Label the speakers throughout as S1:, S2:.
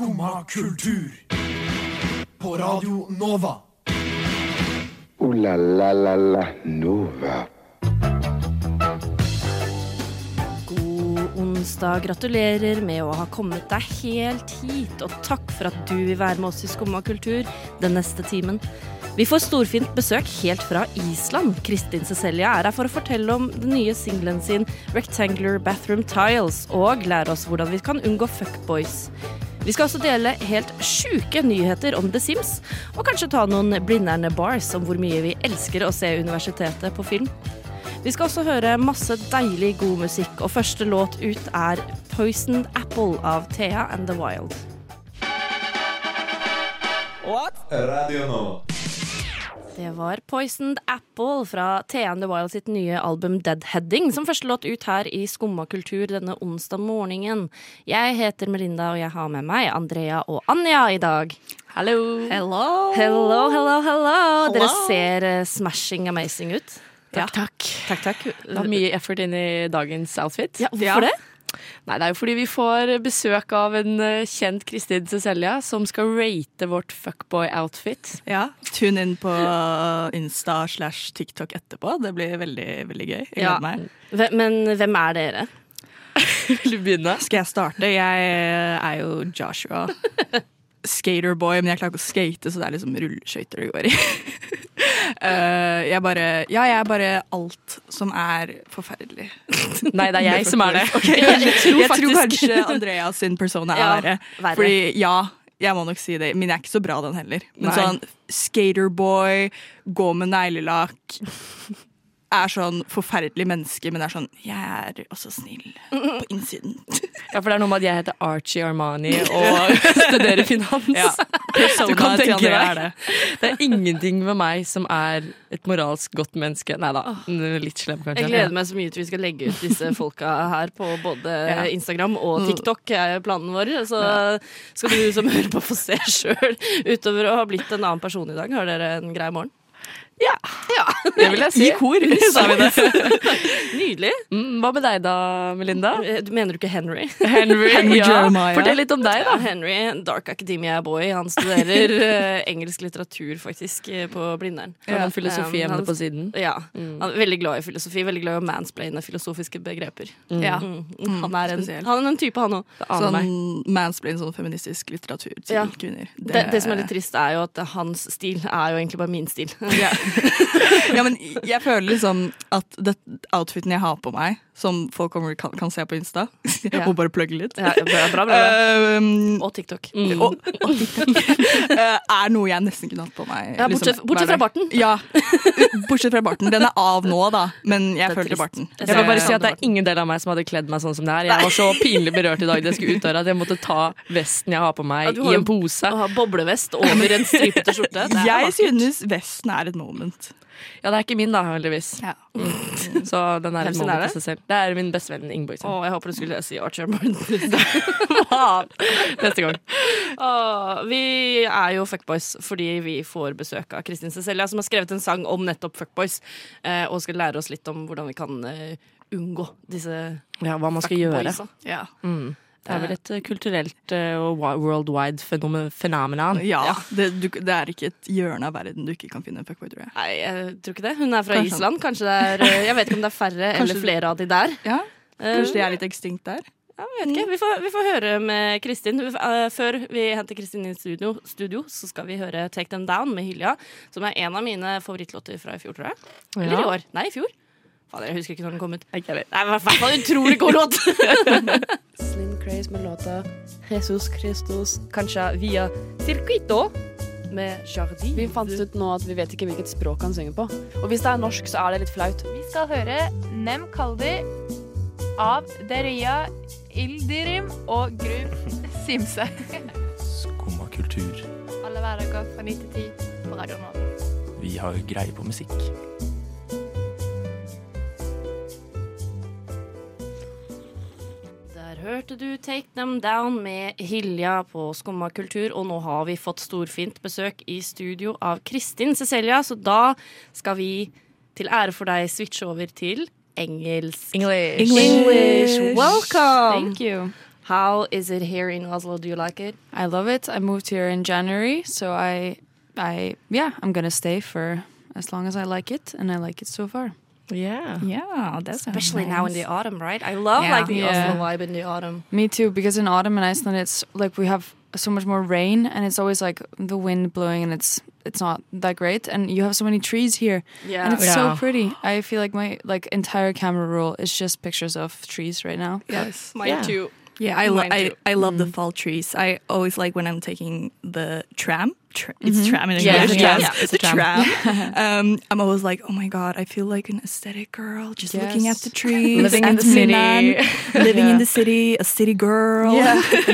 S1: Skumma kultur. På Radio Nova.
S2: O-la-la-la-la Nova.
S3: God onsdag. Gratulerer med å ha kommet deg helt hit, og takk for at du vil være med oss i Skumma kultur den neste timen. Vi får storfint besøk helt fra Island. Kristin Cecilia er her for å fortelle om den nye singelen sin Rectangular Bathroom Tiles, og lære oss hvordan vi kan unngå fuckboys. Vi skal også dele helt sjuke nyheter om The Sims, og kanskje ta noen blinderne bars om hvor mye vi elsker å se universitetet på film. Vi skal også høre masse deilig god musikk, og første låt ut er Poisoned Apple av Thea and The Wild. What?
S4: Radio Nova.
S3: Det var Poisoned Apple fra TN The Wild sitt nye album Deadheading, som første låt ut her i Skumma kultur denne onsdag morgenen. Jeg heter Melinda, og jeg har med meg Andrea og Anja i dag. Hallo.
S5: Hello.
S3: Hello, hello, hello. Dere ser uh, smashing amazing ut.
S5: Takk, takk.
S3: Takk, takk.
S5: Det var mye effort inn i dagens outfit.
S3: Ja, hvorfor det?
S5: Nei, Det er jo fordi vi får besøk av en eh, kjent Kristin Cecilia som skal rate vårt fuckboy-outfit.
S6: Ja, Tune inn på Insta slash TikTok etterpå. Det blir veldig veldig gøy. Jeg
S3: Ja.
S6: gleder meg.
S3: Hvem- Men hvem er dere?
S5: Vil du begynne?
S6: Skal jeg starte? Jeg er jo Joshua. Skaterboy, men jeg klarer ikke å skate, så det er liksom rulleskøyter det går i. uh, jeg bare Ja, jeg er bare alt som er forferdelig.
S5: Nei, det er jeg som er det.
S6: Okay, jeg,
S5: Jeg tror
S6: jeg tror kanskje Andreas sin persona er
S3: Ja,
S6: verre. Fordi ja, jeg må nok si det, men jeg er ikke så bra den heller. Men
S5: Nei.
S6: sånn skaterboy, gå med neglelakk er sånn forferdelig menneske, men er sånn Jeg er også snill på innsiden.
S5: Ja, for det er noe med at jeg heter Archie Armani og studerer finans.
S6: Ja,
S5: Du kan tenke deg.
S6: det.
S5: Det er ingenting med meg som er et moralsk godt menneske. Nei da, litt slem kanskje.
S3: Jeg gleder meg så mye til vi skal legge ut disse folka her på både
S6: Ja.
S3: Instagram og TikTok, er planen vår. Så skal du som hører på få se sjøl. Utover å ha blitt en annen person i dag, har dere en grei morgen?
S5: Ja, det vil jeg si.
S6: I kor, sa vi det.
S3: Nydelig.
S5: Mm, hva med deg da, Melinda?
S3: Eh, Du mener du ikke Henry?
S5: Henry,
S6: Henry Jeremiah.
S5: Fortell litt om deg, da.
S3: Henry, Dark Academia-boy. Han studerer eh, engelsk litteratur, faktisk, eh, på Blindern.
S5: Har du en filosofiemne
S3: han-
S5: på siden?
S3: Ja. Han er veldig glad i filosofi, veldig glad i å mansplaine filosofiske begreper.
S6: Ja.
S3: Mm. Han, er en, han er en type, han òg.
S5: Det.
S6: Sånn mansplain, sånn feministisk litteratur til
S3: Ja.
S6: kvinner.
S3: Det, det som er litt trist, er jo at hans stil er jo egentlig bare min stil.
S6: Ja. ja, men jeg føler liksom at det outfiten jeg har på meg, som folk kommer, kan, kan se på Insta
S3: Ja.
S6: Og bare plugge litt.
S3: Ja, bra, bra, bra, bra.
S6: Um,
S3: Og TikTok.
S6: og, og TikTok eh, er noe jeg nesten kunne hatt på meg.
S3: Ja, bortsett-
S6: liksom,
S3: bortsett fra barten.
S6: Ja, bortsett fra barten. Den er av nå, da, men jeg
S3: er
S6: føler
S3: trist.
S6: barten.
S3: Jeg
S5: vil bare si at Det er ingen del av meg som hadde kledd meg sånn som det her. Jeg var så pinlig berørt i dag da jeg skulle ut døra at jeg måtte ta vesten jeg har på meg, i en pose.
S3: Å ha boblevest over en stripete skjorte. Det er
S6: Jeg synes vesten er et moment.
S5: Ja, det er ikke min, da, heldigvis.
S6: Ja.
S5: Så den er
S3: Hvem er det?
S5: Det er min bestevenn Ingeborg.
S3: Å, jeg håper du skulle si Archer Martin.
S5: Neste gang.
S3: Åh, vi er jo fuckboys fordi vi får besøk av Kristin Cecilia, som har skrevet en sang om nettopp fuckboys, eh, og skal lære oss litt om hvordan vi kan eh, unngå disse
S5: Ja, hva man skal gjøre.
S6: Ja.
S5: Mm. Det er vel et eh, kulturelt eh, og wi- worldwide fenomen- Ja,
S6: Ja, det, du, det er ikke et hjørne av verden du ikke kan finne en fuckboy, tror jeg.
S3: Nei, jeg tror ikke det. Hun er fra
S6: Kanskje.
S3: Island. Kanskje det er eh, Jeg vet ikke om det er færre
S6: Kanskje-
S3: eller flere av de der.
S6: Ja, Kanskje de er litt ekstinkt der?
S3: Ja, jeg vet ikke. Vi får, vi får høre med Kristin. Før vi henter Kristin inn i studio, studio, så skal vi høre Take Them Down med Hylja, som er en av mine favorittlåter fra i fjor, tror jeg. Eller i år. Nei, i fjor. Fader, jeg husker ikke når den kom ut. Det var i hvert fall en utrolig god låt! Slim Craze med låta Jesus Christus Kanskje via Circuito med Jardin.
S7: Vi fant ut nå at vi vet ikke hvilket språk han synger på. Og hvis det er norsk, så er det litt flaut.
S8: Vi skal høre Nem Kaldi av Deria Ildirim og Grum Simse.
S1: Skumma kultur.
S8: Alle hverdager fra 9 til 10 på Radio Nova.
S1: Vi har greie på musikk.
S3: Der hørte du Take Them Down med Hilja på Skumma kultur, og nå har vi fått storfint besøk i studio av Kristin Cecilia, så da skal vi til ære for deg switche over til engelsk.
S5: English.
S3: English. Welcome!
S7: Thank you.
S3: How is it here in Oslo? Do you like it?
S7: I love it. I moved here in January, so I, I yeah, I'm gonna stay for as long as I like it, and I like it so far.
S3: Yeah.
S6: Yeah, that's
S3: Especially now in the autumn, right? I love
S6: Yeah.
S3: like the
S7: Yeah.
S3: Oslo vibe in the autumn.
S7: Me too, because in autumn in Iceland, it's like we have so much more rain, and it's always like the wind blowing, and it's it's not that great. And you have so many trees here,
S3: Yeah.
S7: and it's so pretty. I feel like my like entire camera roll is just pictures of trees right now.
S6: Yes.
S3: Mine
S9: Yeah.
S3: too.
S6: Yeah, I, lo- I. I love the mm. fall trees. I always like when I'm taking the tram. Tra- it's tram in English.
S9: yeah,
S6: yes.
S9: yeah, it's
S6: the
S9: a tram.
S6: um, I'm always like, oh my god, I feel like an aesthetic girl, just looking at the trees,
S9: Living in
S6: at
S9: the city.
S6: Finland, living in the city, a city girl.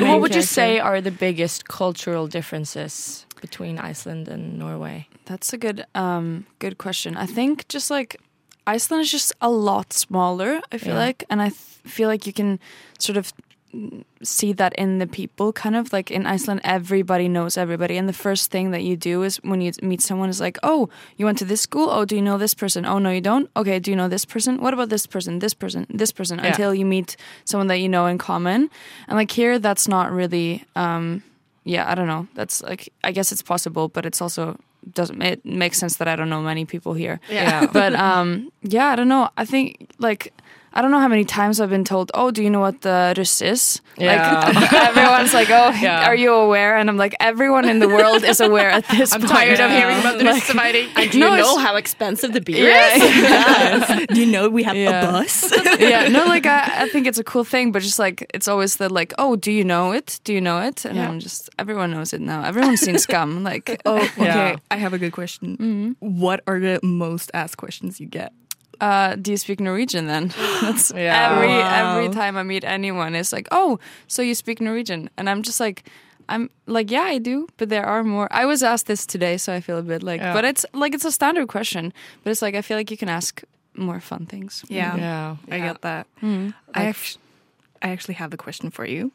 S9: what would you say are the biggest cultural differences between Iceland and Norway?
S7: That's a good um good question. I think just like Iceland is just a lot smaller, I feel
S9: Yeah.
S7: like, and I th- feel like you can sort of see that in the people kind of like in Iceland everybody knows everybody and the first thing that you do is when you meet someone is like, "Oh, you went to this school? Oh, do you know this person? Oh, no you don't. Okay, do you know this person? What about this person? This person? This person?"
S9: Yeah.
S7: until you meet someone that you know in common. And like here that's not really um yeah, I don't know. That's like I guess it's possible, but it's also doesn't it makes sense that I don't know many people here.
S9: Yeah.
S7: But um yeah, I don't know. I think like I don't know how many times I've been told, "Oh, do you know what the russ is?"
S9: Yeah.
S7: Like everyone's like, "Oh,
S9: Yeah.
S7: are you aware?" And I'm like, "Everyone in the world is aware at this
S9: I'm
S7: point."
S9: tired of hearing about the
S7: Like-
S9: Russfighting.
S3: And do you know how expensive the beer
S7: Yeah,
S3: is?
S6: Do you know we have
S7: Yeah.
S6: a bus?
S7: yeah, no, like I, I think it's a cool thing, but just like it's always that like, oh, do you know it? Do you know it? And
S9: Yeah.
S7: I'm just everyone knows it now. Everyone's seen Scum. Like,
S6: oh, okay.
S9: Yeah.
S6: I have a good question. Mm-hmm. What are the most asked questions you get?
S7: Uh, do you speak Norwegian then? That's
S9: Yeah.
S7: every
S6: Wow.
S7: every time I meet anyone, it's like, oh, so you speak Norwegian, and I'm just like. I'm like, yeah, I do, but there are more. I was asked this today, so I feel a bit like,
S9: Yeah.
S7: but it's like it's a standard question, but it's like I feel like you can ask more fun things.
S6: Yeah,
S9: Yeah.
S6: I get that.
S7: Mm.
S6: I actually, I actually have a question for you.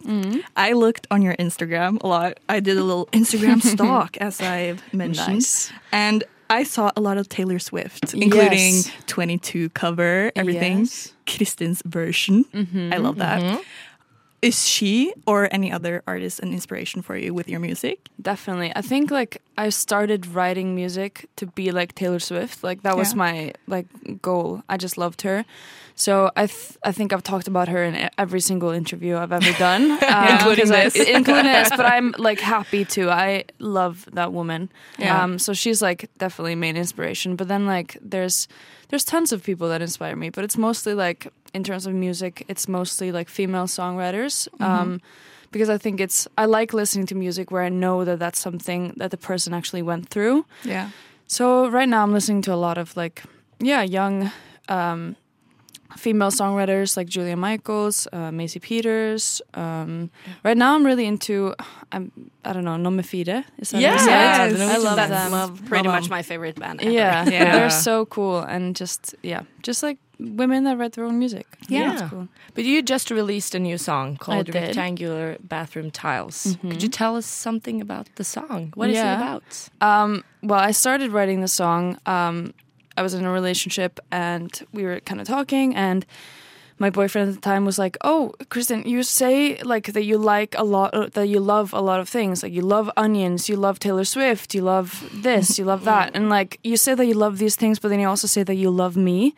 S6: I looked on your Instagram a lot. I did a little Instagram stalk, as I've mentioned,
S7: Nice.
S6: and I saw a lot of Taylor Swift, including
S7: Yes.
S6: 22 cover, everything.
S7: Yes.
S6: Kristen's version. Mm-hmm, I love that. Mm-hmm. Is she or any other artist an inspiration for you with your music?
S7: Definitely. I think like I started writing music to be like Taylor Swift. Like that was
S6: Yeah.
S7: my like goal. I just loved her. So I th- I think I've talked about her in every single interview I've ever done, um,
S6: Including
S7: 'cause I-
S6: this.
S7: including this. But I'm like happy to. I love that woman.
S6: Yeah.
S7: Um, so she's like definitely main inspiration. But then like there's there's tons of people that inspire me. But it's mostly like in terms of music, it's mostly like female songwriters. Um, because I think it's I like listening to music where I know that that's something that the person actually went through.
S6: Yeah.
S7: So right now I'm listening to a lot of like yeah young um, female songwriters like Julia Michaels, uh, Macy Peters. Um, Right now I'm really into I'm I don't know Nomefide. Is that how you
S9: Yes. Yes.
S7: I love
S3: That's
S7: them.
S6: Love-
S3: pretty
S6: love
S3: much
S6: them.
S3: my favorite band. ever.
S7: Yeah,
S9: Yeah.
S7: they're so cool and just yeah, just like women that write their own music.
S9: Yeah.
S7: it's cool.
S9: But you just released a new song called.
S7: Mm-hmm.
S9: Rectangular Bathroom Tiles. Could you tell us something about the song? What is
S7: Yeah.
S9: it about?
S7: Um, well, I started writing the song. Um, I was in a relationship and we were kind of talking, and my boyfriend at the time was like, "Oh, Kristen, you say like that you like a lot, uh, that you love a lot of things. Like you love onions, you love Taylor Swift, you love this, you love that, and like you say that you love these things, but then you also say that you love me."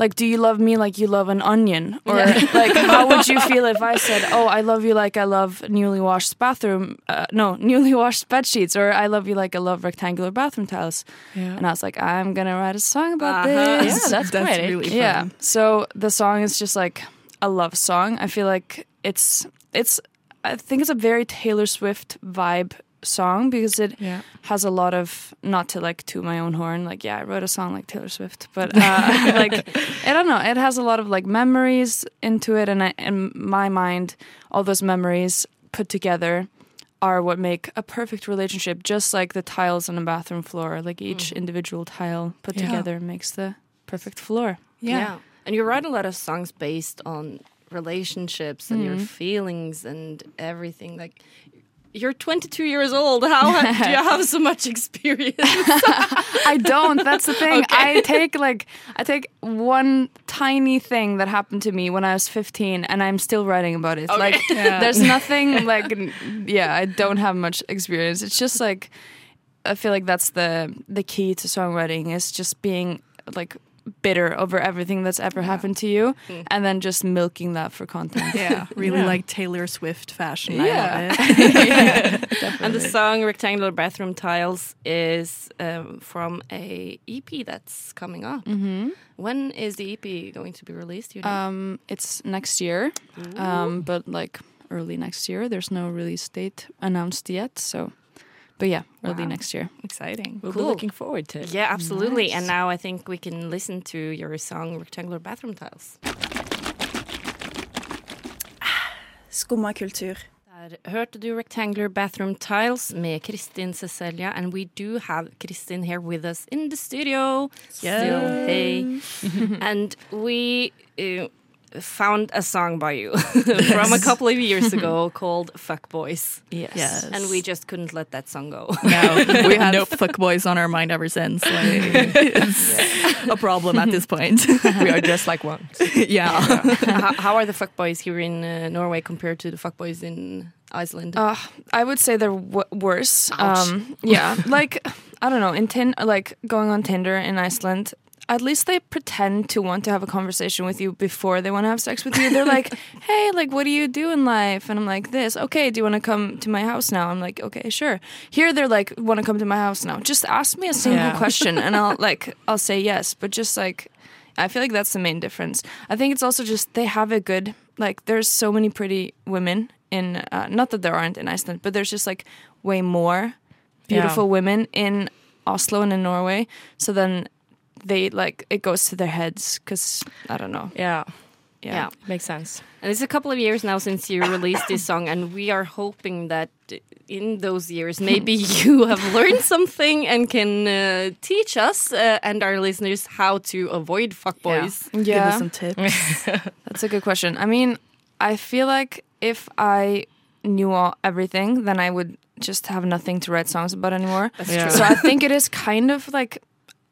S7: Like, do you love me like you love an onion? Or like, how would you feel if I said, "Oh, I love you like I love newly washed bathroom, uh, no, newly washed bed sheets," or "I love you like I love rectangular bathroom tiles"?
S9: Yeah.
S7: And I was like, I'm gonna write a song about
S3: Uh-huh.
S7: this.
S9: Yeah, that's
S6: That's
S9: poetic.
S6: really fun.
S7: Yeah. So the song is just like a love song. I feel like it's it's I think it's a very Taylor Swift vibe song because it
S9: Yeah.
S7: has a lot of not to like to my own horn like yeah I wrote a song like Taylor Swift but uh, like I don't know it has a lot of like memories into it and I, in my mind all those memories put together are what make a perfect relationship just like the tiles on a bathroom floor like each individual tile put
S9: Yeah.
S7: together makes the perfect floor
S3: Yeah. And you write a lot of songs based on relationships and your
S7: Mm.
S3: feelings and everything. Like, You're 22 years old. How ha- do you have so much experience?
S7: I don't. That's the thing. I take like I take one tiny thing that happened to me when I was 15, and I'm still writing about it. Like there's nothing like yeah. I don't have much experience. It's just like I feel like that's the the key to songwriting is just being like bitter over everything that's ever happened to you, and then just milking that for content.
S6: Yeah, really
S3: Yeah.
S6: like Taylor Swift fashion.
S7: Yeah.
S6: I love it.
S3: and the song "Rectangular Bathroom Tiles" is um, from a EP that's coming up. When is the EP going to be released? You know?
S7: Um, it's next year, um, but like early next year. There's no release date announced yet, so. But yeah,
S6: wow.
S7: will be next year.
S6: Exciting.
S5: We'll
S3: Cool.
S5: be looking forward to it.
S3: yeah, absolutely. And now I think we can listen to your song "Rectangular Bathroom Tiles."
S10: Skumma kultur.
S3: Der hørte du Rectangular Bathroom Tiles med Kristin Cecilia, and we do have Kristin here with us in the studio. Still, hey. and we uh, found a song by you from a couple of years ago called Fuck Boys.
S5: Yes.
S6: Yes.
S3: And we just couldn't let that song go.
S6: No, we had no fuck boys on our mind ever since. Like, it's a problem at this point.
S5: we are just like one.
S6: yeah.
S3: how, how are the fuck boys here in uh, Norway compared to the fuck boys in Iceland?
S7: Uh, I would say they're w- worse. Um, yeah, like I don't know. In tin, like going on Tinder in Iceland, at least they pretend to want to have a conversation with you before they want to have sex with you. They're like, "Hey, like, what do you do in life?" And I'm like, "This. Okay, do you want to come to my house now?" I'm like, "Okay, sure." Here, they're like, "Want to come to my house now?" Just ask me a single
S5: Yeah.
S7: question, and I'll like, I'll say yes. But just like, I feel like that's the main difference. I think it's also just they have a good like. There's so many pretty women in. Uh, not that there aren't in Iceland, but there's just like way more beautiful women in Oslo and in Norway. So then they like it goes to their heads because I don't know.
S5: Yeah.
S7: Yeah.
S3: Yeah.
S5: Makes sense.
S3: And it's a couple of years now since you released this song, and we are hoping that in those years, maybe you have learned something and can uh, teach us uh, and our listeners how to avoid fuckboys.
S6: Give
S7: Yeah.
S6: us some tips.
S7: That's a good question. I mean, I feel like if I knew all, everything, then I would just have nothing to write songs about anymore.
S5: That's
S6: Yeah.
S5: true.
S7: So I think it is kind of like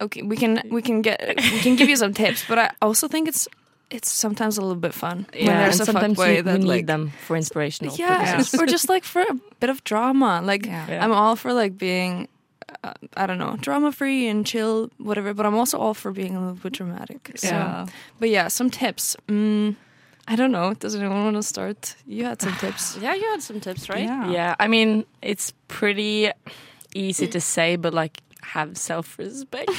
S7: okay, we can we can get we can give you some tips, but I also think it's it's sometimes a little bit fun when
S5: yeah,
S7: there's
S5: and
S7: a
S5: sometimes
S7: fuckboy
S5: you,
S7: that
S5: you need them for inspirational
S7: yeah,
S5: purposes.
S7: or just like for a bit of drama. Like
S6: Yeah.
S7: I'm all for like being. Uh, I don't know, drama free and chill, whatever. But I'm also all for being a little bit dramatic. So,
S6: Yeah.
S7: but yeah, some tips. Mm, I don't know. Does anyone want to start? You had some tips.
S3: Yeah, you had some tips, right?
S6: Yeah.
S5: Yeah, I mean, it's pretty easy to say, but like, have self respect.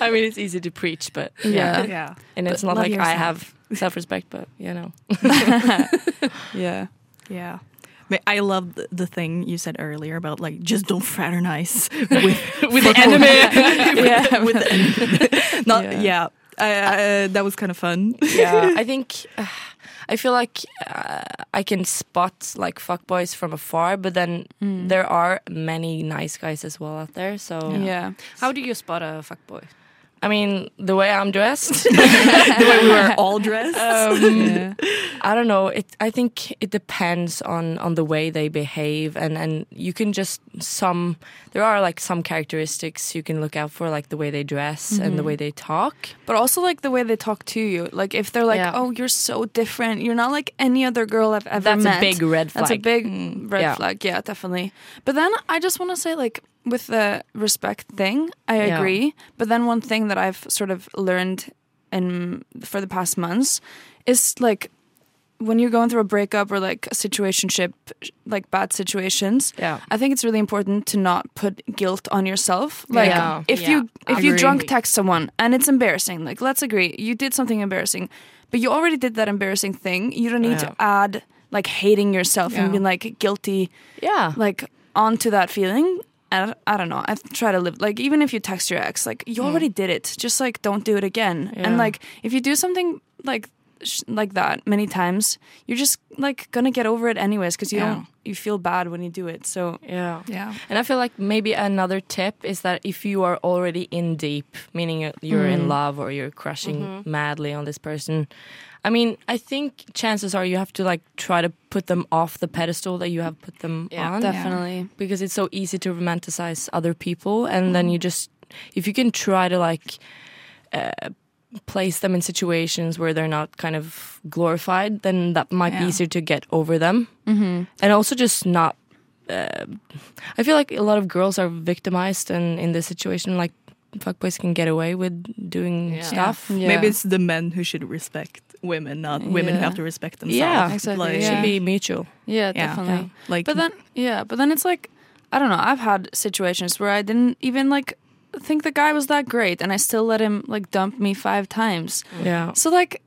S5: I mean, it's easy to preach, but yeah.
S6: Yeah.
S5: And it's
S7: But
S5: not
S7: love
S5: like I have self respect, but you know.
S7: Yeah.
S6: Yeah. But I love the, the thing you said earlier about like just don't fraternize with with the enemy. yeah, with the enemy. Not
S7: Yeah.
S6: yeah. I, I, that was kind of fun.
S5: yeah, I think uh, I feel like uh, I can spot like fuckboys from afar, but then there are many nice guys as well out there. So
S7: Yeah.
S3: How do you spot a fuckboy?
S5: I mean, the way I'm dressed,
S6: the way we were all dressed.
S5: um, I don't know. It I think it depends on on the way they behave, and and you can just some. There are like some characteristics you can look out for, like the way they dress and the way they talk.
S7: But also like the way they talk to you. Like if they're like,
S5: Yeah.
S7: "Oh, you're so different. You're not like any other girl I've ever
S5: That's
S7: met."
S5: a big red flag.
S7: That's a big red
S5: yeah.
S7: flag. Yeah, definitely. But then I just want to say, like, with the respect thing, I
S5: Yeah.
S7: agree. But then one thing that I've sort of learned in for the past months is like when you're going through a breakup or like a situationship, like bad situations.
S5: Yeah.
S7: I think it's really important to not put guilt on yourself. Like
S5: Yeah.
S7: if
S3: Yeah,
S7: you if
S5: I
S7: you
S5: agree.
S7: drunk text someone and it's embarrassing, like let's agree you did something embarrassing, but you already did that embarrassing thing. You don't need to add like hating yourself and being like guilty
S5: Yeah.
S7: like onto that feeling. And I don't know. I try to live like even if you text your ex, like you hmm. already did it. Just like don't do it again. And like if you do something like sh- like that many times, you're just like gonna get over it anyways because you
S6: Yeah.
S7: don't you feel bad when you do it. So
S5: Yeah.
S6: Yeah.
S5: And I feel like maybe another tip is that if you are already in deep, meaning you're- you're in mm-hmm. love or you're crushing mm-hmm. madly on this person, I mean, I think chances are you have to like try to put them off the pedestal that you have put them
S3: Yeah,
S5: on.
S7: definitely,
S5: Because it's so easy to romanticize other people, and mm-hmm. then you just, if you can try to like uh, place them in situations where they're not kind of glorified, then that might be easier to get over them.
S7: mm-hmm.
S5: and also just not uh, i feel like a lot of girls are victimized and in this situation like fuckboys can get away with doing
S3: Yeah.
S5: stuff
S7: Yeah.
S6: Maybe it's the men who should respect women, not women who have to respect themselves.
S5: Yeah,
S7: exactly,
S5: it
S7: yeah.
S5: should be mutual
S7: yeah,
S6: Yeah.
S7: definitely.
S6: Like,
S7: But then, yeah, but then it's like, I don't know. I've had situations where I didn't even like think the guy was that great, and I still let him like dump me five times.
S5: yeah
S7: So like,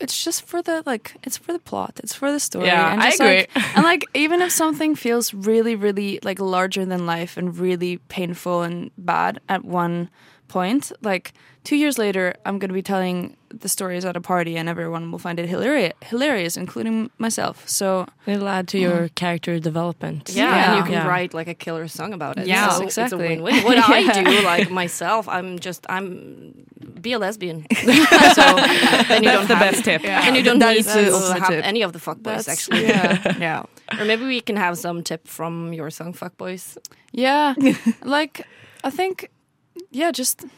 S7: it's just for the like, it's for the plot, it's for the story.
S5: Yeah,
S7: and
S5: I agree.
S7: Like, and like, even if something feels really, really like larger than life and really painful and bad at one point, like two years later, I'm gonna be telling the stories at a party, and everyone will find it hilarious, hilarious, including myself. So
S5: it'll add to your mm. character development
S3: Yeah,
S7: Yeah.
S3: and you can
S5: Yeah.
S3: write like a killer song about it.
S7: Yeah,
S3: so
S7: exactly.
S3: It's a win-win. What I do, like myself, I'm just I'm be a lesbian. so then you don't
S6: the
S3: have,
S6: best tip.
S3: and you don't
S6: That
S3: need to have
S6: tip.
S3: any of the fuckboys
S7: That's-
S3: actually.
S7: yeah.
S6: yeah.
S3: Or maybe we can have some tip from your song "Fuckboys."
S7: Yeah, like I think, yeah, just just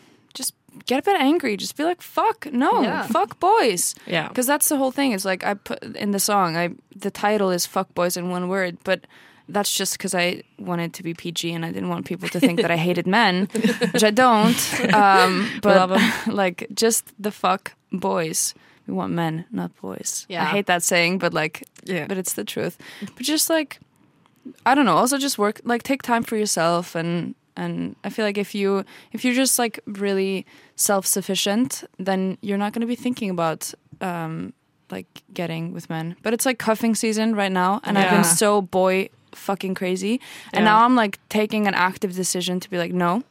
S7: get a bit angry. Just be like, "Fuck no,
S3: Yeah.
S7: fuck boys,"
S5: yeah
S7: because that's the whole thing. It's like I put in the song. I the title is "Fuck Boys" in one word, but that's just because I wanted to be PG and I didn't want people to think that I hated men, which I don't. Um, but like, just the fuck boys. We want men, not boys.
S3: Yeah.
S7: I hate that saying, but like,
S6: Yeah.
S7: but it's the truth. But just like I don't know. Also, just work like take time for yourself, and and I feel like if you if you're just like really self sufficient, then you're not going to be thinking about um like getting with men. But it's like cuffing season right now, and I've been so boy fucking crazy, and
S5: Yeah.
S7: now I'm like taking an active decision to be like, no,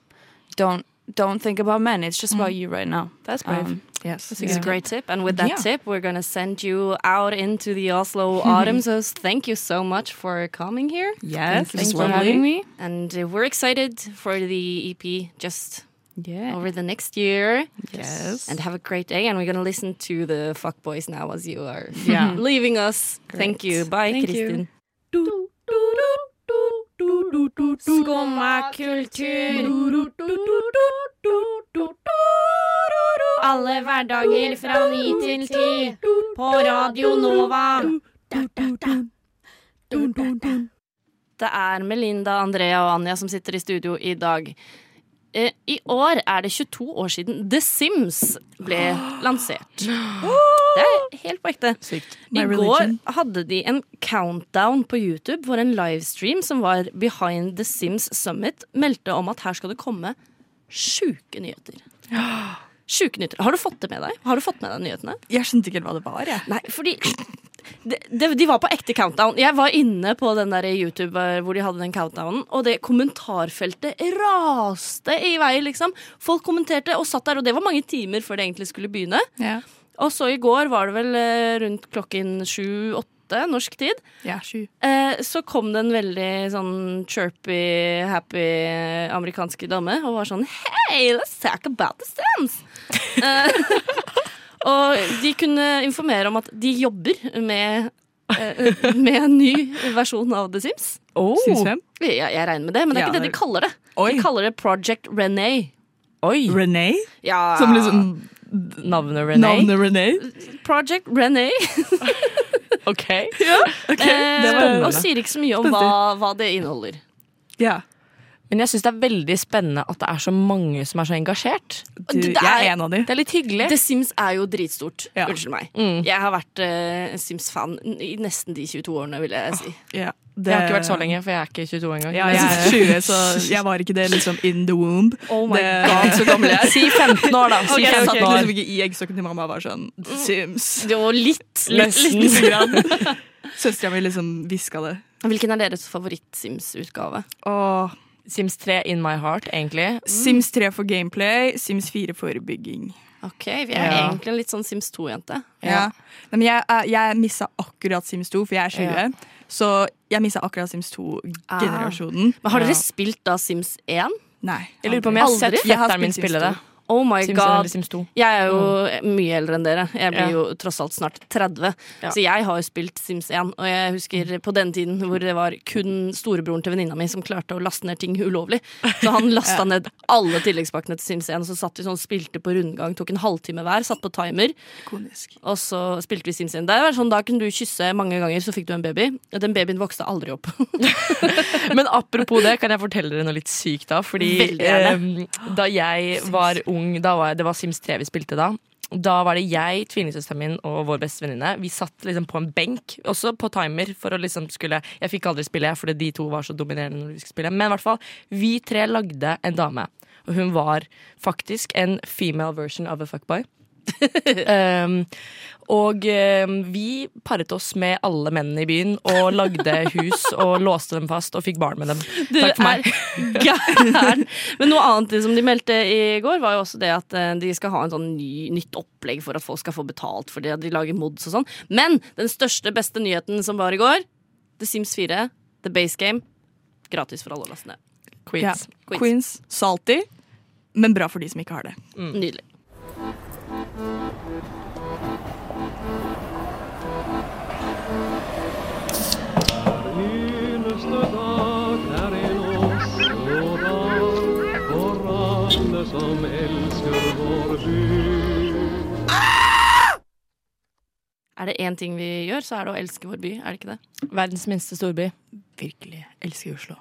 S7: don't don't think about men. It's just about you right now.
S5: that's brave
S7: Um,
S6: Yes.
S3: It's a great tip. And with that
S6: Yeah.
S3: tip, we're gonna send you out into the Oslo autumn. so thank you so much for coming here.
S6: Yes.
S7: thanks for having me.
S3: And uh, we're excited for the EP just
S7: Yeah.
S3: over the next year.
S6: Yes.
S3: And have a great day. And we're gonna listen to the fuckboys now as you are
S5: Yeah.
S3: leaving us. Thank you. Bye,
S7: Thank
S3: Kristin.
S8: Skumma Alle hverdager fra ni til ti på Radio Nova.
S3: Det er Melinda, Andrea og Anja som sitter i studio i dag. Eh, I år er det 22 år siden The Sims ble lansert. Det er helt på ekte. I går hadde de en countdown på YouTube hvor en livestream som var Behind The Sims Summit, meldte om at her skal det komme sjuke nyheter. Sjuke nyheter. Har du fått det med deg? Har du fått med deg nyhetene?
S6: Jeg skjønte ikke hva det var, jeg.
S3: Nei, fordi de, de, de var på ekte countdown. Jeg var inne på den der YouTube eh, hvor de hadde den countdownen, og det kommentarfeltet raste i vei, liksom. Folk kommenterte og satt der, og det var mange timer før det egentlig skulle begynne.
S6: Ja.
S3: Og så i går var det vel eh, rundt klokken sju-åtte norsk tid.
S6: Ja, sju.
S3: Eh, så kom det en veldig sånn chirpy, happy amerikansk dame og var sånn Hey, let's talk about the Sims! Eh, og de kunne informere om at de jobber med, eh, med en ny versjon av The Sims.
S5: oh.
S6: Syns hvem?
S3: Jeg, jeg regner med det, men det er
S6: Ja,
S3: ikke det de kaller det.
S6: Oi.
S3: De kaller det Project René.
S5: oi
S6: René?
S3: Ja,
S6: Som liksom
S5: navnet René?
S6: navnet René?
S3: Project Renee.
S5: ok
S6: Ok,
S3: Eh,
S6: det var
S3: og sier ikke så mye om hva, hva det inneholder.
S6: Ja.
S5: Men jeg syns det er veldig spennende at det er så mange som er så engasjert.
S6: Du,
S3: Det
S6: jeg
S3: er-
S6: er en av de.
S5: Det er litt hyggelig.
S3: The Sims er jo dritstort.
S6: Ja.
S3: Unnskyld meg.
S5: Mm.
S3: Jeg har vært uh, Sims-fan i nesten de 22 årene, vil jeg si.
S6: Det
S5: Jeg har ikke vært så lenge, for jeg er ikke 22 engang.
S6: Ja, jeg er 20, så jeg var ikke det liksom in the womb.
S3: Oh my
S6: Det-
S3: god, så gammel jeg er.
S5: Si 15 år, da. Si
S6: okay, jeg
S5: 15
S6: okay.
S5: år.
S6: liksom ikke i eggstokken til mamma var sånn Sims.
S3: Det var litt, litt,
S5: Nesten.
S3: litt.
S6: grann. Søstera mi liksom hviska det.
S3: Hvilken er deres favoritt-Sims-utgave?
S6: Åh.
S5: Sims 3 in my heart, egentlig.
S6: Sims 3 for gameplay, Sims 4 for bygging.
S3: Ok, vi er
S6: Ja.
S3: egentlig en litt sånn Sims 2-jente.
S6: Ja. ja. Men jeg, jeg missa akkurat Sims 2, for jeg er 20. Så jeg missa akkurat Sims 2-generasjonen.
S3: Men har dere
S6: Ja.
S3: spilt da Sims 1?
S6: Nei.
S5: Jeg lurer på om jeg har sett fetteren min spille det.
S6: 2.
S3: Oh my
S5: Sims 1
S3: god.
S5: Sims 2.
S3: Jeg er jo mye eldre enn dere. Jeg blir
S5: Ja.
S3: jo tross alt snart 30.
S5: Ja.
S3: Så jeg har jo spilt Sims 1. Og jeg husker på den tiden hvor det var kun storebroren til venninna mi som klarte å laste ned ting ulovlig. Så han lasta ned alle tilleggspakkene til Sims 1, og så satt vi sånn spilte på rundgang. Tok en halvtime hver, satt på timer.
S6: Ikonisk.
S3: Og så spilte vi Sims 1. Det var sånn, Da kunne du kysse mange ganger, så fikk du en baby. Den babyen vokste aldri opp.
S5: Men apropos det, kan jeg fortelle dere noe litt sykt da? Fordi eh, da jeg var ung, da var, det var Sims 3 vi spilte da. Da var det jeg, tvillingsøsteren min og vår beste venninne. Vi satt liksom på en benk, også på timer, for å liksom skulle Jeg fikk aldri spille, fordi de to var så dominerende når vi skulle spille. Men i hvert fall, vi tre lagde en dame. Og hun var faktisk en female version of a fuckboy. Um, og eh, vi paret oss med alle mennene i byen og lagde hus og låste dem fast og fikk barn med dem.
S3: Du
S5: Takk for meg.
S3: er gæren. Men noe annet som de meldte i går, var jo også det at eh, de skal ha en sånn ny, nytt opplegg for at folk skal få betalt fordi at de lager mods og sånn. Men den største, beste nyheten som var i går, The Sims 4, The Base Game, gratis for alle å laste ned.
S6: Ja.
S5: Queens.
S3: Queens.
S6: Queens. Salty, men bra for de som ikke har det.
S3: Nydelig.
S11: Er
S3: det én ting vi gjør, så er det å elske vår by. Er det ikke det?
S5: Verdens minste storby.
S6: Virkelig. Elsker Oslo.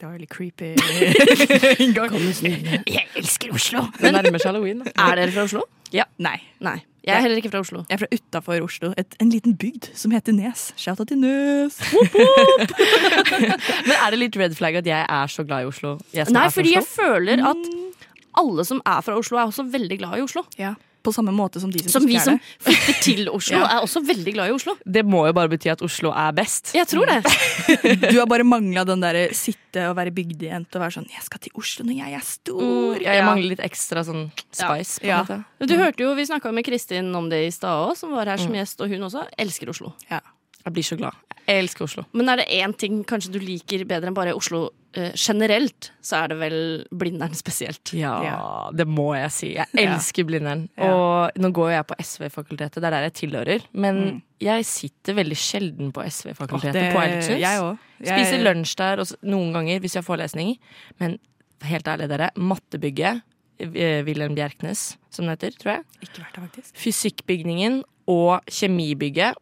S6: Det var veldig creepy.
S3: Jeg elsker Oslo!
S5: Det nærmer seg halloween. da.
S3: Er dere fra Oslo?
S6: ja. Nei.
S3: Nei. Jeg er heller ikke fra Oslo.
S6: Jeg er fra utafor Oslo. Et, en liten bygd som heter Nes. Shouta til Nes.
S5: Men er det litt red flag at jeg er så glad i Oslo? Jeg som
S3: Nei,
S5: er fra
S3: fordi jeg føler at alle som er fra Oslo, er også veldig glad i Oslo.
S6: Ja. På samme måte som de som,
S3: Som vi som flytter til Oslo,
S6: Ja.
S3: er også veldig glad i Oslo.
S5: Det må jo bare bety at Oslo er best.
S3: Jeg tror det.
S6: Du har bare mangla den derre sitte og være bygdejente og være sånn 'Jeg skal til Oslo når jeg er stor'.
S5: Ja, jeg
S3: Ja.
S5: mangler litt ekstra sånn spice.
S6: Ja.
S3: Du hørte jo, Vi snakka med Kristin om det i stad òg, som var her som gjest, og hun også elsker Oslo.
S5: Jeg blir så glad. Jeg elsker Oslo.
S3: Men er det én ting kanskje du liker bedre enn bare Oslo eh, generelt, så er det vel Blindern spesielt.
S5: Ja, det må jeg si. Jeg elsker Blindern.
S6: Ja.
S5: Og nå går jeg på SV-fakultetet, det er der jeg tilhører. Men jeg sitter veldig sjelden på SV-fakultetet på Eilertshus.
S6: Jeg òg.
S5: Spiser lunsj der også, noen ganger hvis jeg har forelesning. Men helt ærlig, dere. Mattebygget, eh, Wilhelm Bjerknes, som det heter, tror jeg.
S6: Ikke vært der, faktisk.
S5: Fysikkbygningen og kjemibygget.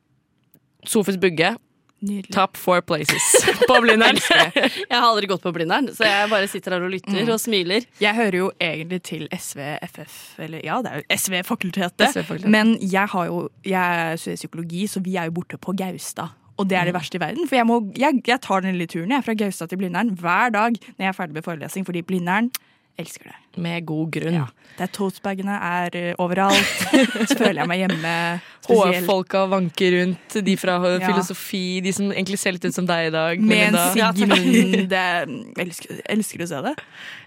S5: Sofus Bugge.
S6: Nydelig.
S5: Top four places på Blindern.
S3: Jeg har aldri gått på Blindern, så jeg bare sitter her og lytter og smiler.
S6: Jeg hører jo egentlig til SV, FF, eller ja, det er jo SV-fakultetet.
S5: SV-fakultetet.
S6: Men jeg har jo, jeg studerer psykologi, så vi er jo borte på Gaustad. Og det er det verste i verden. For jeg, må, jeg, jeg tar den lille turen jeg, fra Gaustad til Blindern hver dag når jeg er ferdig med forelesning, fordi Blindern elsker det.
S5: Med god grunn.
S6: Ja. Det er toastbagene er eh, overalt. så føler jeg meg hjemme.
S5: HF-folka vanker rundt. De fra
S6: Ja.
S5: filosofi, de som egentlig ser litt ut som deg i dag.
S6: Med en sigg i munnen. Er- Elsker, elsker du å se det?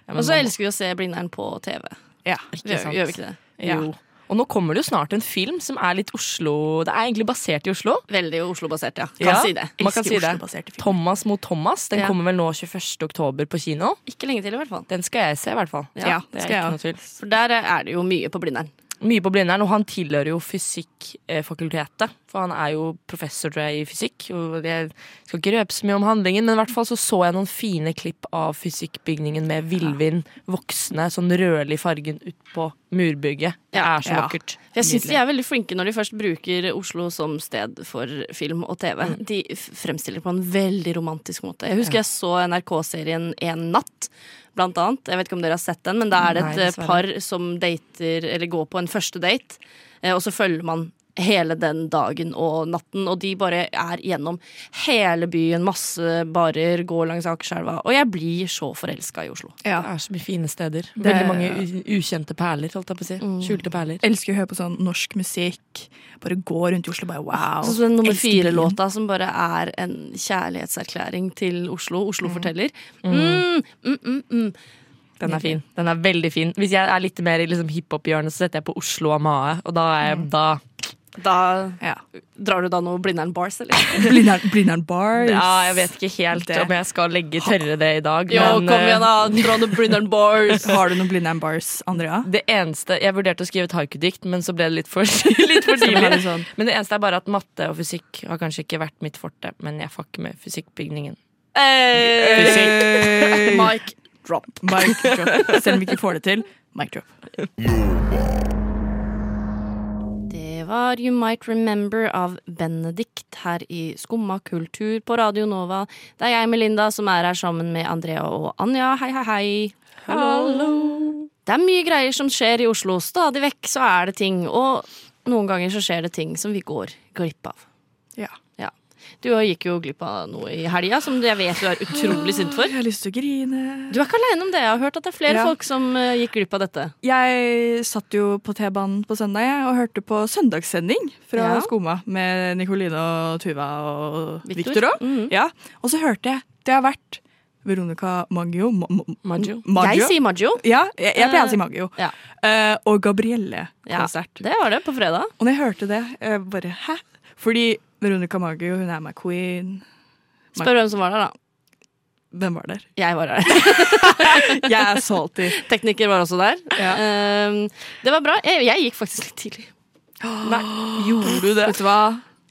S5: Ja,
S3: Og så elsker vi å se Blindern på TV.
S6: Ja.
S3: ikke
S5: sant.
S3: gjør vi ikke det?
S6: Ja.
S5: Jo. Og nå kommer det jo snart en film som er litt Oslo Det er egentlig basert i Oslo.
S3: Veldig Oslo-basert, ja. Kan
S5: Ja.
S3: si det.
S5: Man kan si det. Thomas mot Thomas. Den
S3: Ja.
S5: kommer vel nå 21. oktober på kino.
S3: Ikke lenge til, i hvert fall.
S5: Den skal jeg se, i hvert fall.
S6: Ja,
S5: det er
S6: skal jeg
S5: ikke noe tvil.
S3: For der er det jo mye på Blindern.
S5: Mye på Blindern, og han tilhører jo fysikkfakultetet. For han er jo professor, tror jeg, i fysikk. Og jeg skal ikke røpe så mye om handlingen, men i hvert fall så så jeg noen fine klipp av fysikkbygningen med villvin voksne, sånn rødlig fargen ut på murbygget. Det er så
S6: Ja.
S5: vakkert.
S3: Jeg syns de er veldig flinke når de først bruker Oslo som sted for film og TV.
S5: Mm.
S3: De fremstiller på en veldig romantisk måte. Jeg husker jeg så NRK-serien En natt, blant annet. Jeg vet ikke om dere har sett den, men da er det et
S5: Nei,
S3: par som dater, eller går på en første date, eh, og så følger man hele den dagen og natten, og de bare er gjennom hele byen, masse barer, går langs Akerselva, og jeg blir så forelska i Oslo.
S6: Ja.
S5: Det er så mye fine steder. Det... Veldig mange ukjente perler, holdt jeg på å si. Skjulte perler.
S6: Elsker å høre på sånn norsk musikk. Bare gå rundt i Oslo bare wow.
S3: Så, så den nummer fire-låta som bare er en kjærlighetserklæring til Oslo. Oslo forteller. Mm, mm, mm, mm.
S5: Den er fin. Den er veldig fin. Hvis jeg er litt mer i liksom hiphop-hjørnet, så setter jeg på Oslo og Mae. Og da er jeg da
S3: Da
S6: Ja.
S3: drar du da noe Blindern Bars, eller?
S6: Blindern, Blindern Bars.
S5: Ja, jeg vet ikke helt
S6: Det-
S5: om jeg skal legge tørre det i dag.
S3: Jo,
S5: men,
S3: kom
S5: eh,
S3: igjen, da! Dra noe Blindern Bars.
S6: Har du noe Blindern Bars, Andrea?
S5: Det eneste, Jeg vurderte å skrive et haiku-dikt, men så ble det litt for, litt for tidlig.
S6: sånn.
S5: Men det eneste er bare at matte og fysikk har kanskje ikke vært mitt forte. Men jeg fucker med fysikkbygningen.
S6: Fysikk.
S3: Mike drop.
S6: Mic drop. Selv om vi ikke får det til. Mic drop.
S3: Var You Might Remember av Benedikt her i Skumma kultur på Radio Nova. Det er jeg, Melinda, som er her sammen med Andrea og Anja. Hei, hei, hei. Hallo. Det er mye greier som skjer i Oslo. Stadig vekk så er det ting. Og noen ganger så skjer det ting som vi går glipp av. Du gikk jo glipp av noe i helga som jeg vet du er utrolig sint for.
S6: Jeg har lyst til å grine.
S3: Du er ikke aleine om det. Jeg har hørt at det er flere
S6: Ja.
S3: folk som eh, gikk glipp av dette.
S6: Jeg satt jo på T-banen på søndag jeg, og hørte på søndagssending fra
S3: Ja.
S6: Skoma med Nikoline og Tuva og
S3: Victor.
S6: òg.
S3: Mm -hmm.
S6: Ja. Og så hørte jeg det har vært Veronica Maggio Ma- Ma-
S5: Maggio.
S3: Jeg sier Maggio.
S6: Ja, jeg, jeg pleier å si Maggio.
S3: Ja.
S6: Uh, og Gabrielle-konsert.
S3: Ja, det var det på fredag.
S6: Og når jeg hørte det, jeg bare hæ? Fordi Veronica Maggio, hun er my queen.
S3: Spør hvem som var der, da.
S6: Hvem var der?
S3: Jeg var der.
S6: Jeg er salty.
S3: Tekniker var også der.
S6: Ja.
S3: Um, det var bra. Jeg, jeg gikk faktisk litt tidlig.
S5: Nei, gjorde du det?
S6: Vet du hva?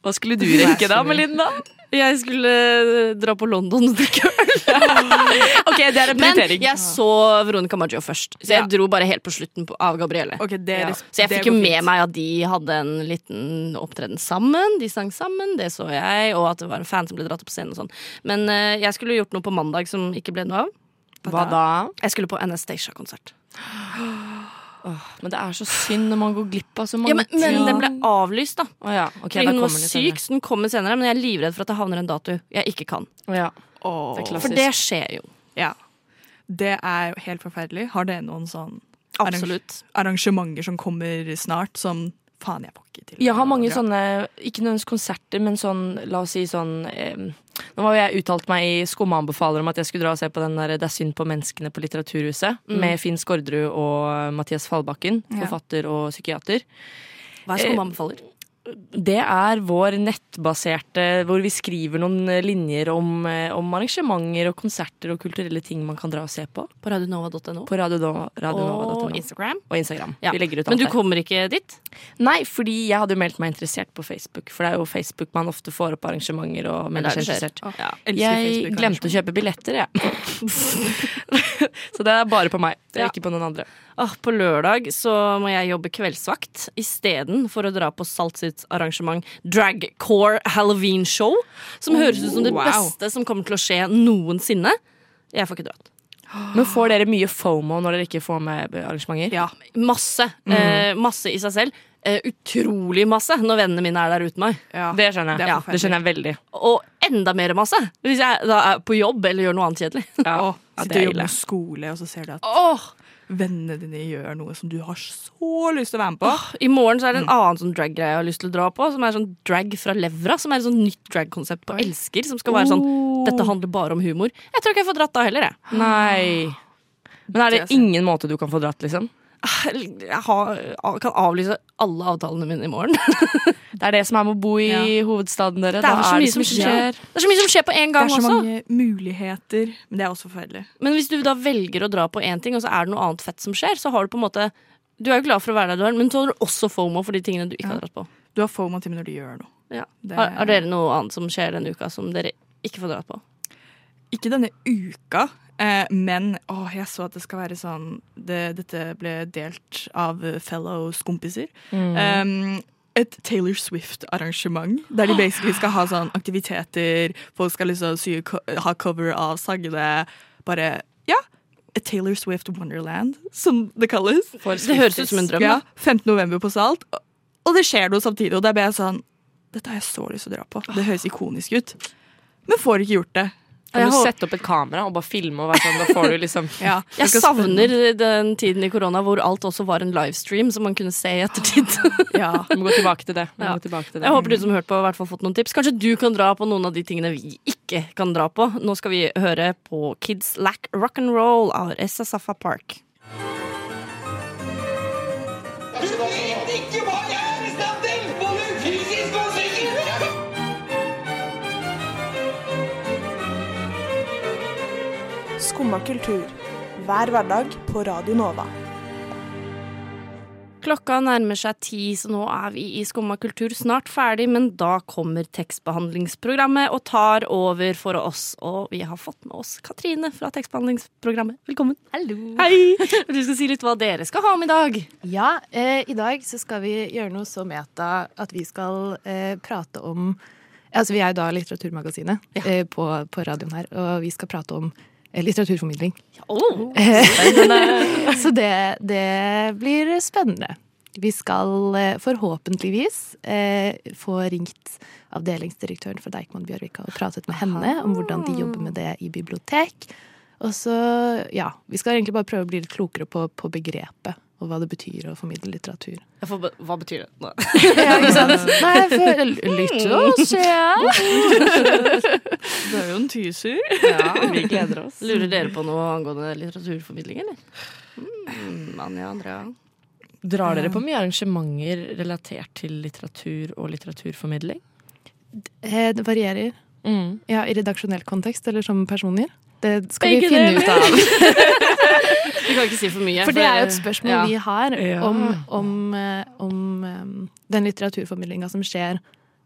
S5: Hva skulle du rekke da, Melinda?
S3: Jeg skulle eh, dra på London og drikke øl.
S5: Ok, det er en
S3: Men
S5: prioritering.
S3: jeg så Veronica Maggio først, så jeg
S6: Ja.
S3: dro bare helt på slutten på, av Gabrielle.
S6: Ok, det,
S5: Ja.
S3: Så jeg
S6: det
S3: fikk jo
S6: går
S3: med
S6: fint.
S3: meg at de hadde en liten opptreden sammen. De sang sammen, det så jeg, og at det var en fan som ble dratt opp på scenen og sånn. Men eh, jeg skulle gjort noe på mandag som ikke ble noe av.
S5: Hva da?
S3: Jeg skulle på Anastacia-konsert.
S5: Men det er så synd når man går glipp av så mange
S3: Ja, men, men den ble avlyst, da.
S5: Å ja, okay,
S3: Fordi hun var syk, så den kommer senere. Men jeg er livredd for at det havner en dato jeg ikke kan.
S5: Å ja.
S6: Åh.
S5: Det er.
S3: For det skjer jo.
S6: Ja. Det er jo helt forferdelig. Har dere noen sånn
S3: Absolutt.
S6: arrangementer som kommer snart, som faen, jeg får ikke til
S5: Jeg har mange sånne, ikke nødvendigvis konserter, men sånn, la oss si sånn eh, Nå har jeg uttalt meg i Skumma anbefaler om at jeg skulle dra og se på den der Det er synd på menneskene på Litteraturhuset, med Finn Skårderud og Mathias Fallbakken, forfatter og psykiater.
S3: Hva er det som anbefaler?
S5: Det er vår nettbaserte Hvor vi skriver noen linjer om, eh, om arrangementer og konserter og kulturelle ting man kan dra og se på.
S3: På radionova.no.
S5: På Radio- radionova.no.
S3: Og Instagram.
S5: Og Instagram.
S3: Ja.
S5: Vi legger ut alt Men
S3: du
S5: der.
S3: kommer ikke dit?
S5: Nei, fordi jeg hadde jo meldt meg interessert på Facebook. For det er jo Facebook man ofte får opp arrangementer og
S3: skjer.
S5: interessert.
S3: Ja.
S5: Jeg glemte å kjøpe billetter, jeg. så det er bare på meg. Det er
S3: Ja.
S5: ikke på noen andre.
S3: Ah, på lørdag så må jeg jobbe kveldsvakt istedenfor å dra på Salt sitt arrangement Dragcore Halloween Show. Som høres ut som det
S6: wow.
S3: beste som kommer til å skje noensinne. Jeg får ikke dratt.
S5: Men får dere mye FOMO når dere ikke får med arrangementer?
S3: Ja, masse. Eh, masse i seg selv. Eh, utrolig masse når vennene mine er der uten meg.
S6: Ja.
S5: Det skjønner jeg.
S6: Det,
S5: Ja, det skjønner jeg veldig.
S3: Og enda mer masse hvis jeg da er på jobb eller gjør noe annet kjedelig.
S5: Ja, ja,
S6: sitter
S5: det er
S6: og jobber på skole, og så ser du at
S3: Åh,
S6: vennene dine gjør noe som du har så lyst til å være med på.
S3: I morgen så er det en annen sånn drag-greie jeg har lyst til å dra på. Som er sånn drag fra levra. Som er et sånn nytt drag-konsept på Elsker. Som skal være sånn Dette handler bare om humor. Jeg tror ikke jeg får dratt da heller, jeg.
S5: Nei. Men er det ingen måte du kan få dratt, liksom?
S3: Jeg har, kan avlyse alle avtalene mine i morgen.
S5: Det er det som er med å bo i hovedstaden, dere.
S3: Det er
S5: er det
S3: som
S5: som
S3: skjer.
S5: skjer.
S3: Det er så mye som skjer på en gang også.
S6: Det er så
S3: også.
S6: mange muligheter, men det er også forferdelig.
S3: Men hvis du da velger å dra på én ting, og så er det noe annet fett som skjer, så har du på en måte Du er jo glad for å være der du er, men så har du også FOMO for de tingene du ikke har dratt på.
S6: Du har FOMO til når du gjør noe.
S3: Ja.
S6: Det-
S3: Har, har dere noe annet som skjer denne uka som dere ikke får dratt på?
S6: Ikke denne uka, eh, men åh, jeg så at det skal være sånn det, Dette ble delt av fellow fellows kompiser. Um, et Taylor Swift-arrangement, der de basically skal ha sånn aktiviteter. Folk skal liksom sy, ha cover av sangene. Bare Ja! A Taylor Swift Wonderland, som det kalles.
S3: Det høres ut som en drøm.
S6: Ja, 15. november på Salt. Og- det skjer noe samtidig, og da ble jeg sånn Dette har jeg så lyst til å dra på. Det høres ikonisk ut. Men får ikke gjort det.
S5: Kan
S3: Jeg
S5: du sette opp et kamera og bare filme, og være sånn, da får du liksom
S6: Ja,
S3: Jeg savner den tiden i korona hvor alt også var en livestream som man kunne se i ettertid.
S6: Ja.
S5: Vi må gå tilbake til det.
S3: Ja.
S5: gå tilbake til det.
S3: Jeg håper du som hørte på, i hvert fall fått noen tips. Kanskje du kan dra på noen av de tingene vi ikke kan dra på. Nå skal vi høre på Kids Lack Rock'n'Roll av Essa Safa Park.
S12: Skumma kultur. Hver hverdag på Radio Nova.
S3: Klokka nærmer seg ti, så nå er vi i Skumma kultur snart ferdig, men da kommer tekstbehandlingsprogrammet og tar over for oss. Og vi har fått med oss Katrine fra tekstbehandlingsprogrammet. Velkommen.
S13: Hallo.
S3: Hei! Og Du skal si litt hva dere skal ha om i dag.
S13: Ja, eh, i dag så skal vi gjøre noe så meta at vi skal eh, prate om Altså vi er jo da Litteraturmagasinet eh, på, på radioen her, og vi skal prate om litteraturformidling.
S3: Oh,
S13: Eh, så det, det blir spennende. Vi skal eh, forhåpentligvis eh, få ringt avdelingsdirektøren for Deichman Bjørvika og pratet med henne om hvordan de jobber med det i bibliotek. Og så, ja, Vi skal egentlig bare prøve å bli litt klokere på, på begrepet og hva det betyr å formidle litteratur.
S3: Jeg får be- Hva betyr det? Nå.
S13: Ja, ikke sant? Nei, for, lytt og se.
S6: Det er jo en tyser.
S3: Ja,
S5: Vi gleder oss.
S3: Lurer dere på noe angående litteraturformidling, eller? Mm, Anja, Andrea?
S5: Drar dere på mye arrangementer relatert til litteratur og litteraturformidling?
S13: Eh, Det varierer.
S5: Mm.
S13: Ja, I redaksjonell kontekst eller som personer. Det skal
S3: Begge
S13: vi finne
S3: deler.
S13: ut av.
S3: Vi kan ikke si for mye.
S13: For det er jo et spørsmål
S3: ja.
S13: vi har om, om, eh, om eh, den litteraturformidlinga som skjer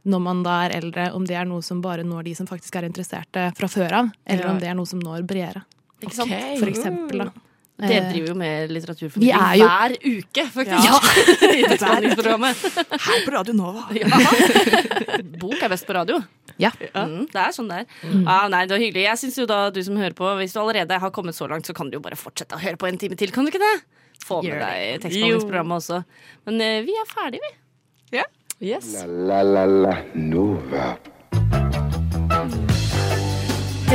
S13: når man da er eldre, om det er noe som bare når de som faktisk er interesserte fra før av, eller
S5: Ja.
S13: om det er noe som når bredere.
S3: Ikke sant?
S5: Ok.
S13: For eksempel, da.
S3: Dere
S13: Eh,
S3: driver jo med
S13: Vi
S3: litteraturformidling
S13: er jo-
S3: hver uke, faktisk. I utdanningsprogrammet.
S6: Her på Radio Nova.
S3: Ja. Bok er best på radio.
S13: Ja.
S3: Mm, det er sånn det er. Ja, nei, det var hyggelig. Jeg synes jo da du som hører på, Hvis du allerede har kommet så langt, så kan du jo bare fortsette å høre på en time til. Kan du ikke det? Få med deg tekstbehandlingsprogrammet også. Men uh, vi er ferdige, vi.
S5: Yes.
S2: La la la la Nova.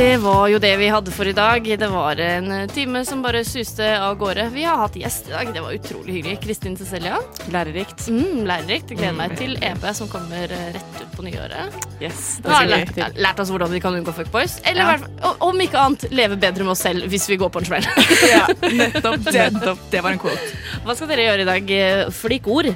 S3: Det var jo det vi hadde for i dag. Det var en time som bare suste av gårde. Vi har hatt gjest i dag. Det var utrolig hyggelig. Kristin Cecilia.
S5: Lærerikt.
S3: Mm, lærerikt. Jeg gleder meg til EP som kommer rett ut på nyåret.
S5: Yes.
S3: det har lært, lært oss hvordan vi kan unngå fuckboys. Eller ja. hvert om ikke annet leve bedre med oss selv hvis vi går på en smell.
S6: Ja, nettopp. Det, det var en quote.
S3: Hva skal dere gjøre i dag? Flik ord.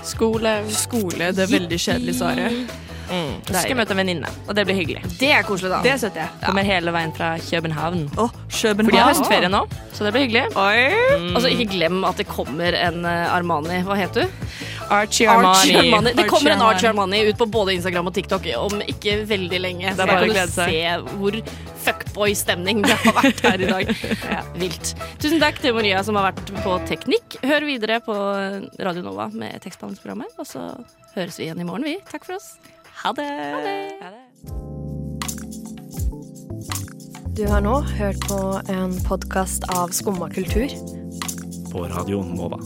S5: Skole.
S6: Skole, det er veldig kjedelig, svaret.
S5: Mm. Så skal jeg møte en venninne, og det blir hyggelig.
S3: Det er koselig, da.
S6: Det støtter ja.
S5: Kommer hele veien fra København.
S6: Å,
S5: For de har høstferie nå, så det blir hyggelig.
S6: Oi.
S3: Altså, ikke glem at det kommer en eh, Armani. Hva heter du?
S5: Archie
S3: Archie
S5: Armani.
S3: Armani. Det kommer en Archie Armani ut på både Instagram og TikTok om ikke veldig lenge.
S5: Det er
S3: Så
S5: bare å
S3: kan
S5: glede
S3: du
S5: seg.
S3: se hvor fuckboy-stemning det har vært her i dag. Ja, vilt. Tusen takk til Maria som har vært på teknikk. Hør videre på Radio Nova med tekstbehandlingsprogrammet, og så høres vi igjen i morgen, vi. Takk for oss. Ha det.
S14: Du har nå hørt på en podkast av Skumma kultur.
S1: På Radio Nova.